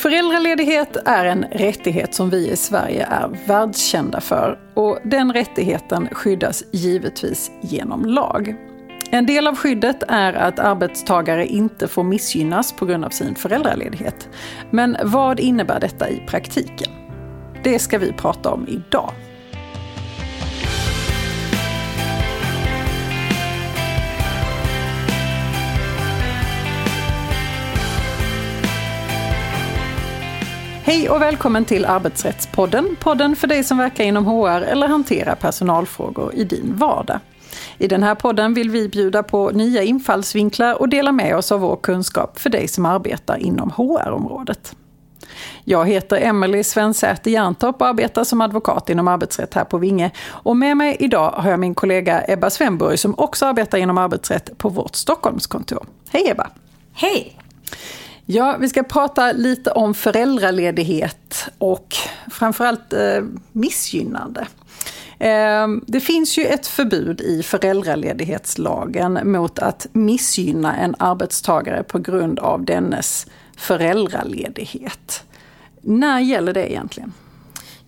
Föräldraledighet är en rättighet som vi i Sverige är världskända för och den rättigheten skyddas givetvis genom lag. En del av skyddet är att arbetstagare inte får missgynnas på grund av sin föräldraledighet. Men vad innebär detta i praktiken? Det ska vi prata om idag. Hej och välkommen till Arbetsrättspodden. Podden för dig som verkar inom HR eller hanterar personalfrågor i din vardag. I den här podden vill vi bjuda på nya infallsvinklar och dela med oss av vår kunskap för dig som arbetar inom HR-området. Jag heter Emelie Svensäter Jerntorp och arbetar som advokat inom arbetsrätt här på Vinge. Och med mig idag har jag min kollega Ebba Svenborg som också arbetar inom arbetsrätt på vårt Stockholmskontor. Hej Ebba! Hej! Ja, vi ska prata lite om föräldraledighet och framförallt eh, missgynnande. Eh, det finns ju ett förbud i föräldraledighetslagen mot att missgynna en arbetstagare på grund av dennes föräldraledighet. När gäller det egentligen?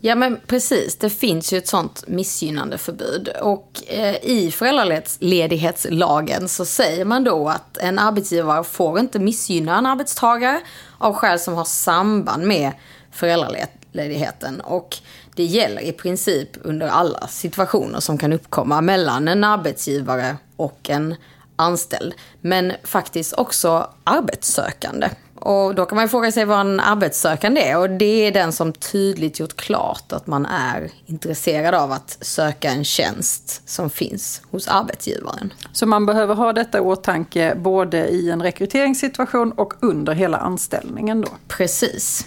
Ja men precis, det finns ju ett sånt missgynnande förbud. Och eh, i föräldraledighetslagen så säger man då att en arbetsgivare får inte missgynna en arbetstagare av skäl som har samband med föräldraledigheten. Och det gäller i princip under alla situationer som kan uppkomma mellan en arbetsgivare och en anställd. Men faktiskt också arbetssökande. Och då kan man fråga sig vad en arbetssökande är. Och det är den som tydligt gjort klart att man är intresserad av att söka en tjänst som finns hos arbetsgivaren. Så man behöver ha detta i åtanke både i en rekryteringssituation och under hela anställningen då? Precis.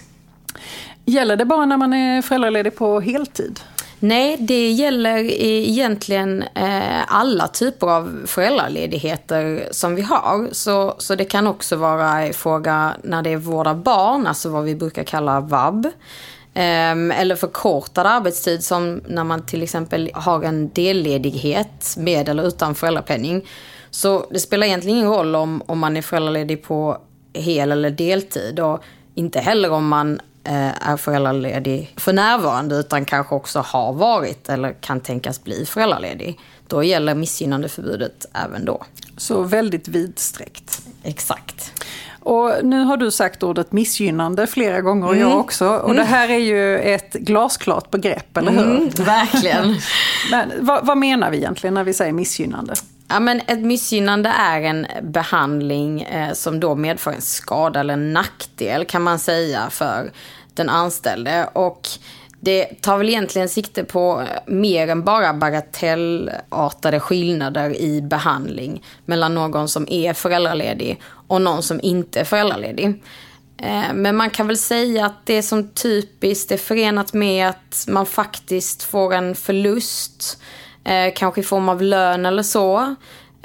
Gäller det bara när man är föräldraledig på heltid? Nej, det gäller egentligen eh, alla typer av föräldraledigheter som vi har. Så, så det kan också vara i fråga när det är vård av barn, alltså vad vi brukar kalla vab. Ehm, eller förkortad arbetstid som när man till exempel har en delledighet med eller utan föräldrapenning. Så det spelar egentligen ingen roll om, om man är föräldraledig på hel eller deltid. Och inte heller om man är föräldraledig för närvarande utan kanske också har varit eller kan tänkas bli föräldraledig. Då gäller missgynnandeförbudet även då. Så väldigt vidsträckt. Exakt. Och nu har du sagt ordet missgynnande flera gånger och mm. jag också. Och mm. det här är ju ett glasklart begrepp, eller hur? Mm, verkligen. Men vad, vad menar vi egentligen när vi säger missgynnande? Ja, men ett missgynnande är en behandling eh, som då medför en skada eller en nackdel kan man säga för den anställde. Och det tar väl egentligen sikte på mer än bara bagatellartade skillnader i behandling mellan någon som är föräldraledig och någon som inte är föräldraledig. Eh, men man kan väl säga att det som typiskt är förenat med att man faktiskt får en förlust, eh, kanske i form av lön eller så.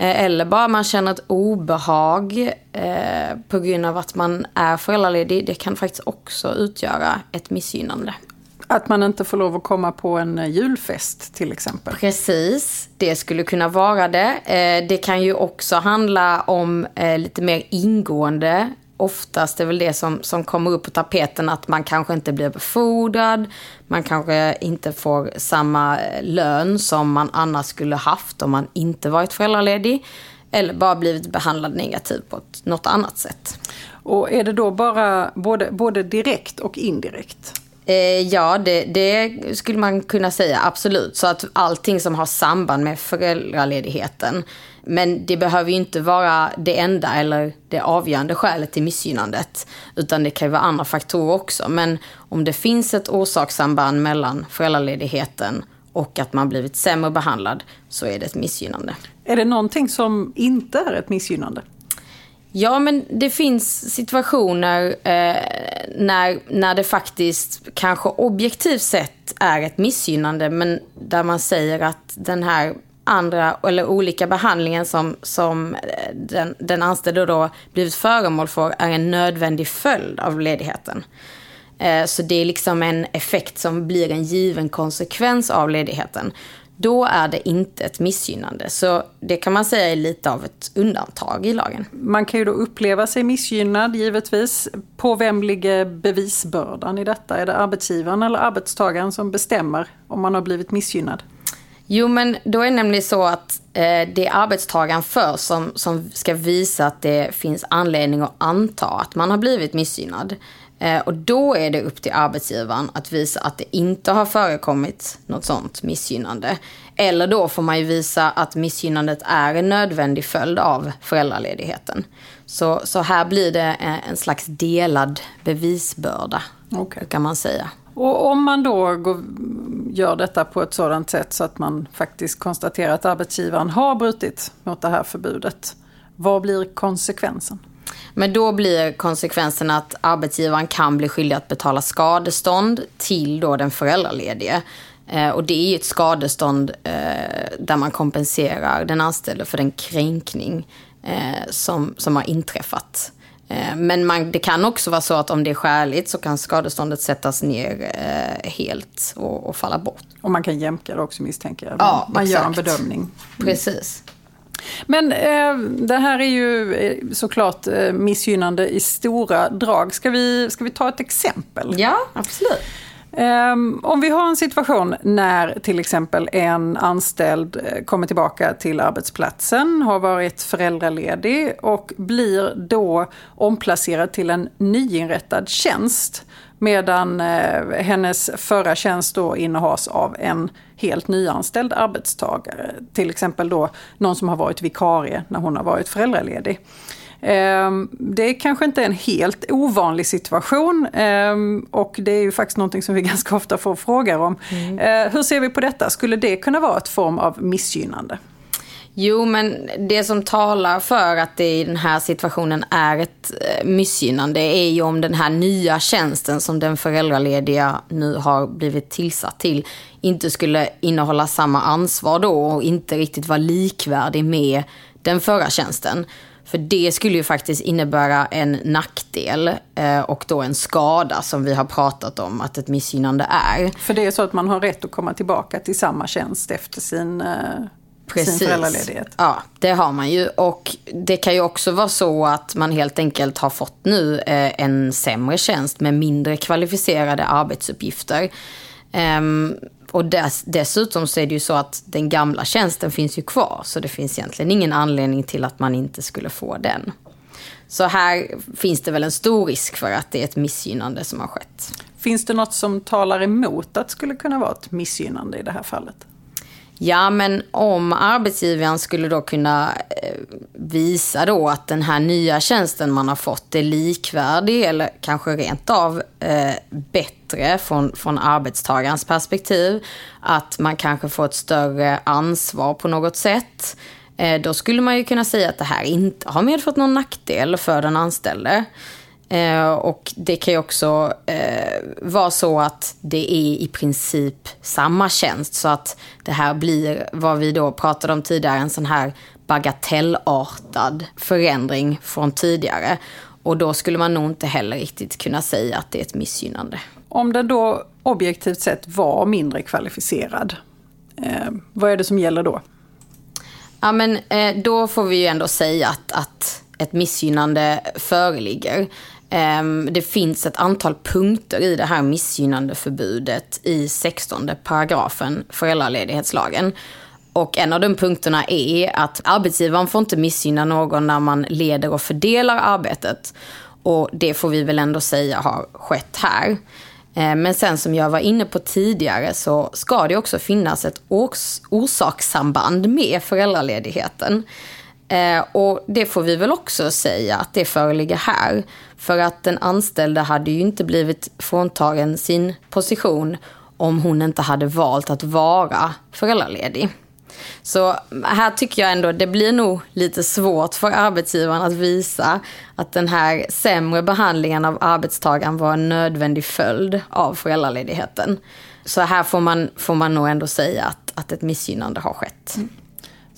Eh, eller bara man känner ett obehag eh, på grund av att man är föräldraledig. Det kan faktiskt också utgöra ett missgynnande. Att man inte får lov att komma på en eh, julfest till exempel. Precis, det skulle kunna vara det. Eh, det kan ju också handla om eh, lite mer ingående oftast är väl det som, som kommer upp på tapeten att man kanske inte blir befordrad, man kanske inte får samma lön som man annars skulle haft om man inte varit föräldraledig. Eller bara blivit behandlad negativt på ett, något annat sätt. Och är det då bara både, både direkt och indirekt? Eh, ja, det, det, skulle man kunna säga, absolut. Så att allting som har samband med föräldraledigheten. Men det behöver ju inte vara det enda eller det avgörande skälet till missgynnandet. Utan det kan ju vara andra faktorer också. Men om det finns ett orsakssamband mellan föräldraledigheten och att man blivit sämre behandlad så är det ett missgynnande. Är det någonting som inte är ett missgynnande? Ja, men det finns situationer eh, när, när det faktiskt kanske objektivt sett är ett missgynnande, men där man säger att den här andra eller olika behandlingen som, som eh, den, den anställde då blivit föremål för är en nödvändig följd av ledigheten. Eh, så det är liksom en effekt som blir en given konsekvens av ledigheten då är det inte ett missgynnande. Så det kan man säga är lite av ett undantag i lagen. Man kan ju då uppleva sig missgynnad givetvis. På vem ligger bevisbördan i detta? Är det arbetsgivaren eller arbetstagaren som bestämmer om man har blivit missgynnad? Jo, men då är det nämligen så att eh, det är arbetstagaren för som, som ska visa att det finns anledning att anta att man har blivit missgynnad. Eh, och då är det upp till arbetsgivaren att visa att det inte har förekommit något sånt missgynnande. Eller då får man ju visa att missgynnandet är en nödvändig följd av föräldraledigheten. Så, så här blir det en slags delad bevisbörda, okay. kan man säga. Och om man då går, gör detta på ett sådant sätt så att man faktiskt konstaterar att arbetsgivaren har brutit mot det här förbudet, vad blir konsekvensen? Men då blir konsekvensen att arbetsgivaren kan bli skyldig att betala skadestånd till då den föräldraledige. Eh, och det är ju ett skadestånd eh, där man kompenserar den anställde för den kränkning eh, som, som har inträffat. Men man, det kan också vara så att om det är skäligt så kan skadeståndet sättas ner helt och, och, falla bort. Och man kan jämka det också misstänker jag. Ja, man exakt. gör en bedömning. Mm. Precis. Men eh, det här är ju eh, såklart eh, missgynnande i stora drag. Ska vi, ska vi ta ett exempel? Ja, absolut. Ehm, om vi har en situation när till exempel en anställd eh, kommer tillbaka till arbetsplatsen, har varit föräldraledig och blir då omplacerad till en nyinrättad tjänst medan eh, hennes förra tjänst då innehas av en helt nyanställd arbetstagare. Till exempel då någon som har varit vikarie när hon har varit föräldraledig. Ehm, det är kanske inte en helt ovanlig situation ehm, och det är ju faktiskt någonting som vi ganska ofta får frågor om. Mm. Eh, hur ser vi på detta? Skulle det kunna vara ett form av missgynnande? Jo, men det som talar för att det i den här situationen är ett eh, missgynnande är ju om den här nya tjänsten som den föräldralediga nu har blivit tillsatt till inte skulle innehålla samma ansvar då och inte riktigt vara likvärdig med den förra tjänsten. För det skulle ju faktiskt innebära en nackdel eh, och då en skada som vi har pratat om att ett missgynnande är. För det är så att man har rätt att komma tillbaka till samma tjänst efter sin eh, Precis. sin föräldraledighet. Ja, det har man ju. Och det kan ju också vara så att man helt enkelt har fått nu eh, en sämre tjänst med mindre kvalificerade arbetsuppgifter. Um, och dess, dessutom så är det ju så att den gamla tjänsten finns ju kvar. Så det finns egentligen ingen anledning till att man inte skulle få den. Så här finns det väl en stor risk för att det är ett missgynnande som har skett. Finns det något som talar emot att det skulle kunna vara ett missgynnande i det här fallet? Ja, men om arbetsgivaren skulle då kunna eh, visa då att den här nya tjänsten man har fått är likvärdig eller kanske rent av eh, bättre från, från arbetstagarens perspektiv. Att man kanske får ett större ansvar på något sätt. Eh, då skulle man ju kunna säga att det här inte har medfört någon nackdel för den anställde. Eh, och det kan ju också eh, vara så att det är i princip samma tjänst. Så att det här blir vad vi då pratade om tidigare, en sån här bagatellartad förändring från tidigare. Och då skulle man nog inte heller riktigt kunna säga att det är ett missgynnande. Om den då objektivt sett var mindre kvalificerad, eh, vad är det som gäller då? Ja, men eh, då får vi ju ändå säga att, att ett missgynnande föreligger. Ehm, det finns ett antal punkter i det här missgynnande förbudet i 16 paragrafen föräldraledighetslagen. Och en av de punkterna är att arbetsgivaren får inte missgynna någon när man leder och fördelar arbetet. Och det får vi väl ändå säga har skett här. Ehm, men sen som jag var inne på tidigare så ska det också finnas ett ors orsakssamband med föräldraledigheten. Eh, och det får vi väl också säga att det föreligger här. För att den anställde hade ju inte blivit fråntagen sin position om hon inte hade valt att vara föräldraledig. Så här tycker jag ändå det blir nog lite svårt för arbetsgivaren att visa att den här sämre behandlingen av arbetstagaren var en nödvändig följd av föräldraledigheten. Så här får man, får man nog ändå säga att, att ett missgynnande har skett. Mm.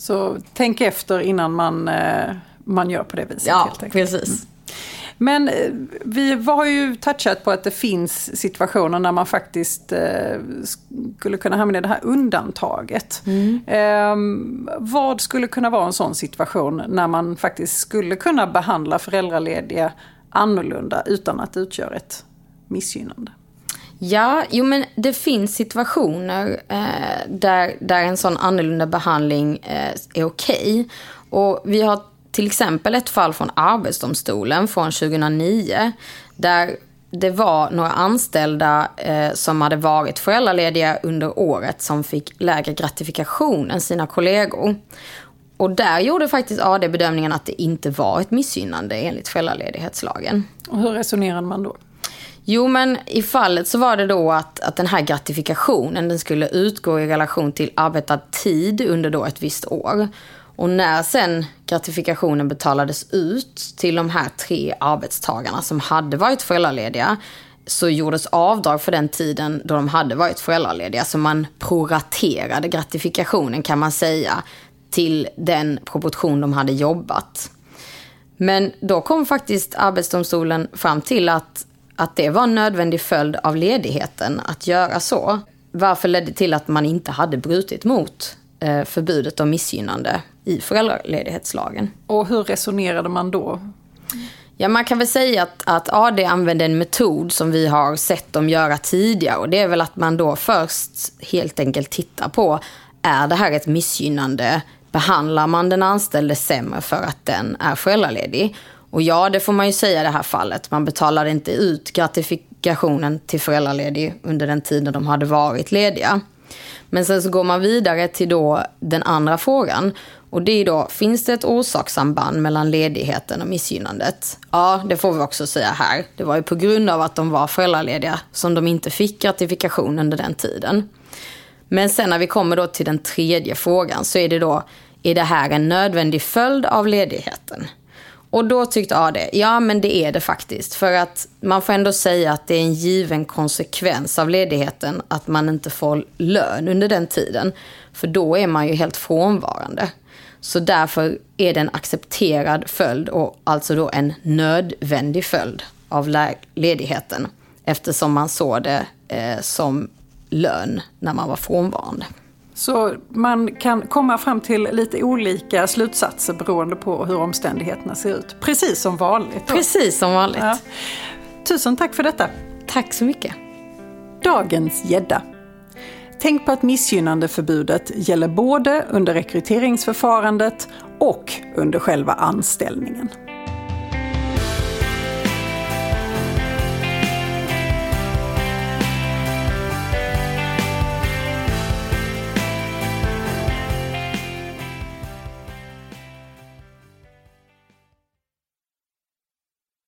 Så tänk efter innan man, eh, man gör på det viset. Ja, precis. Mm. Men eh, vi har ju touchat på att det finns situationer när man faktiskt eh, skulle kunna hamna i det här undantaget. Mm. Eh, vad skulle kunna vara en sån situation när man faktiskt skulle kunna behandla föräldralediga annorlunda utan att det utgör ett missgynnande? Ja, jo men det finns situationer eh, där, där en sån annorlunda behandling eh, är okej. Okay. Och vi har till exempel ett fall från Arbetsdomstolen från 2009 där det var några anställda eh, som hade varit föräldralediga under året som fick lägre gratifikation än sina kollegor. Och där gjorde faktiskt AD bedömningen att det inte var ett missgynnande enligt föräldraledighetslagen. Och hur resonerade man då? Jo, men i fallet så var det då att, att den här gratifikationen den skulle utgå i relation till arbetad tid under då ett visst år. Och när sen gratifikationen betalades ut till de här tre arbetstagarna som hade varit föräldralediga så gjordes avdrag för den tiden då de hade varit föräldralediga. Så man proraterade gratifikationen kan man säga till den proportion de hade jobbat. Men då kom faktiskt Arbetsdomstolen fram till att, att det var en nödvändig följd av ledigheten att göra så. Varför ledde till att man inte hade brutit mot eh, förbudet om missgynnande i föräldraledighetslagen. Och hur resonerade man då? Ja, man kan väl säga att, att AD använder en metod som vi har sett dem göra tidigare. Och det är väl att man då först helt enkelt tittar på, är det här ett missgynnande? Behandlar man den anställde sämre för att den är föräldraledig? Och ja, det får man ju säga i det här fallet. Man betalade inte ut gratifikationen till föräldraledig under den tiden de hade varit lediga. Men sen så går man vidare till då den andra frågan. Och det är då, finns det ett orsakssamband mellan ledigheten och missgynnandet? Ja, det får vi också säga här. Det var ju på grund av att de var föräldralediga som de inte fick gratifikation under den tiden. Men sen när vi kommer då till den tredje frågan så är det då, är det här en nödvändig följd av ledigheten? Och då tyckte AD, ja men det är det faktiskt. För att man får ändå säga att det är en given konsekvens av ledigheten att man inte får lön under den tiden. För då är man ju helt frånvarande. Så därför är det en accepterad följd och alltså då en nödvändig följd av ledigheten. Eftersom man såg det eh, som lön när man var frånvarande. Så man kan komma fram till lite olika slutsatser beroende på hur omständigheterna ser ut. Precis som vanligt. Då. Precis som vanligt. Ja. Tusen tack för detta. Tack så mycket. Dagens gädda. Tänk på att missgynnandeförbudet gäller både under rekryteringsförfarandet och under själva anställningen.